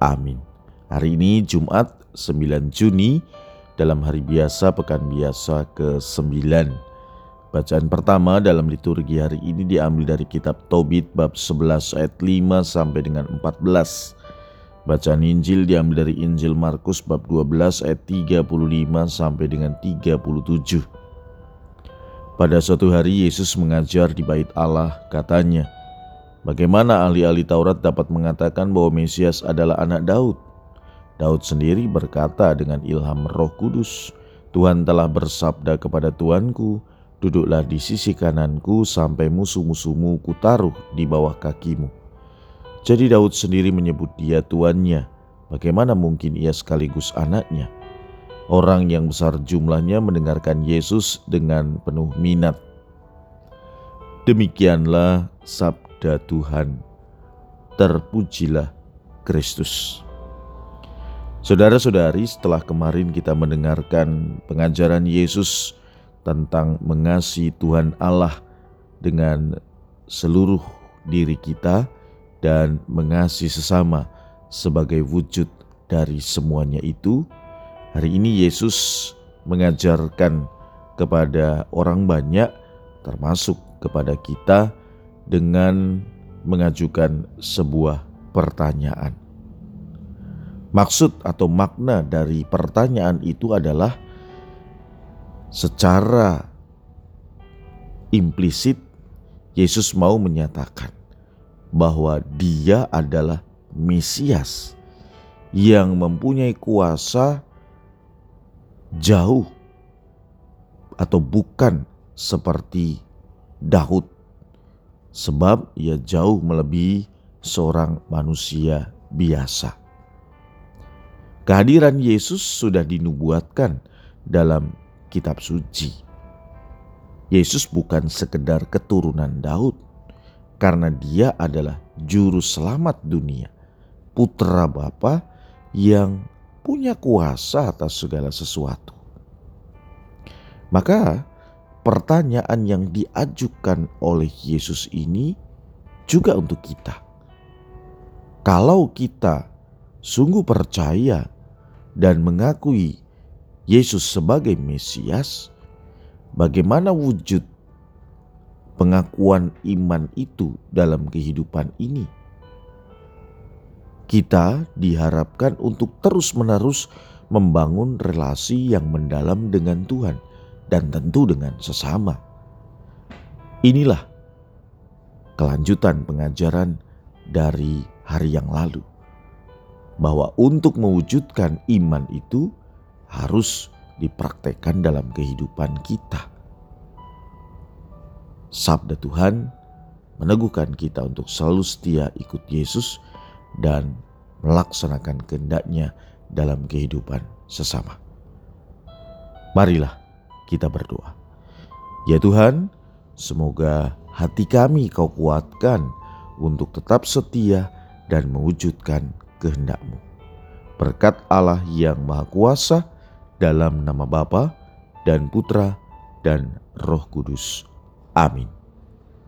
Amin. Hari ini Jumat 9 Juni dalam hari biasa pekan biasa ke-9. Bacaan pertama dalam liturgi hari ini diambil dari kitab Tobit bab 11 ayat 5 sampai dengan 14. Bacaan Injil diambil dari Injil Markus bab 12 ayat 35 sampai dengan 37. Pada suatu hari Yesus mengajar di bait Allah, katanya, Bagaimana ahli-ahli Taurat dapat mengatakan bahwa Mesias adalah anak Daud? Daud sendiri berkata dengan ilham Roh Kudus, "Tuhan telah bersabda kepada Tuanku, duduklah di sisi kananku sampai musuh-musuhmu kutaruh di bawah kakimu." Jadi Daud sendiri menyebut dia tuannya. Bagaimana mungkin ia sekaligus anaknya? Orang yang besar jumlahnya mendengarkan Yesus dengan penuh minat. Demikianlah sabda sabda Tuhan. Terpujilah Kristus. Saudara-saudari, setelah kemarin kita mendengarkan pengajaran Yesus tentang mengasihi Tuhan Allah dengan seluruh diri kita dan mengasihi sesama sebagai wujud dari semuanya itu, hari ini Yesus mengajarkan kepada orang banyak, termasuk kepada kita, dengan mengajukan sebuah pertanyaan. Maksud atau makna dari pertanyaan itu adalah secara implisit Yesus mau menyatakan bahwa Dia adalah Mesias yang mempunyai kuasa jauh atau bukan seperti Daud sebab ia jauh melebihi seorang manusia biasa. Kehadiran Yesus sudah dinubuatkan dalam kitab suci. Yesus bukan sekedar keturunan Daud, karena dia adalah juru selamat dunia, putra Bapa yang punya kuasa atas segala sesuatu. Maka pertanyaan yang diajukan oleh Yesus ini juga untuk kita. Kalau kita sungguh percaya dan mengakui Yesus sebagai Mesias, bagaimana wujud pengakuan iman itu dalam kehidupan ini? Kita diharapkan untuk terus-menerus membangun relasi yang mendalam dengan Tuhan dan tentu dengan sesama. Inilah kelanjutan pengajaran dari hari yang lalu, bahwa untuk mewujudkan iman itu harus dipraktekkan dalam kehidupan kita. Sabda Tuhan meneguhkan kita untuk selalu setia ikut Yesus dan melaksanakan kehendaknya dalam kehidupan sesama. Marilah kita berdoa. Ya Tuhan, semoga hati kami kau kuatkan untuk tetap setia dan mewujudkan kehendak-Mu. Berkat Allah yang Maha Kuasa dalam nama Bapa dan Putra dan Roh Kudus. Amin.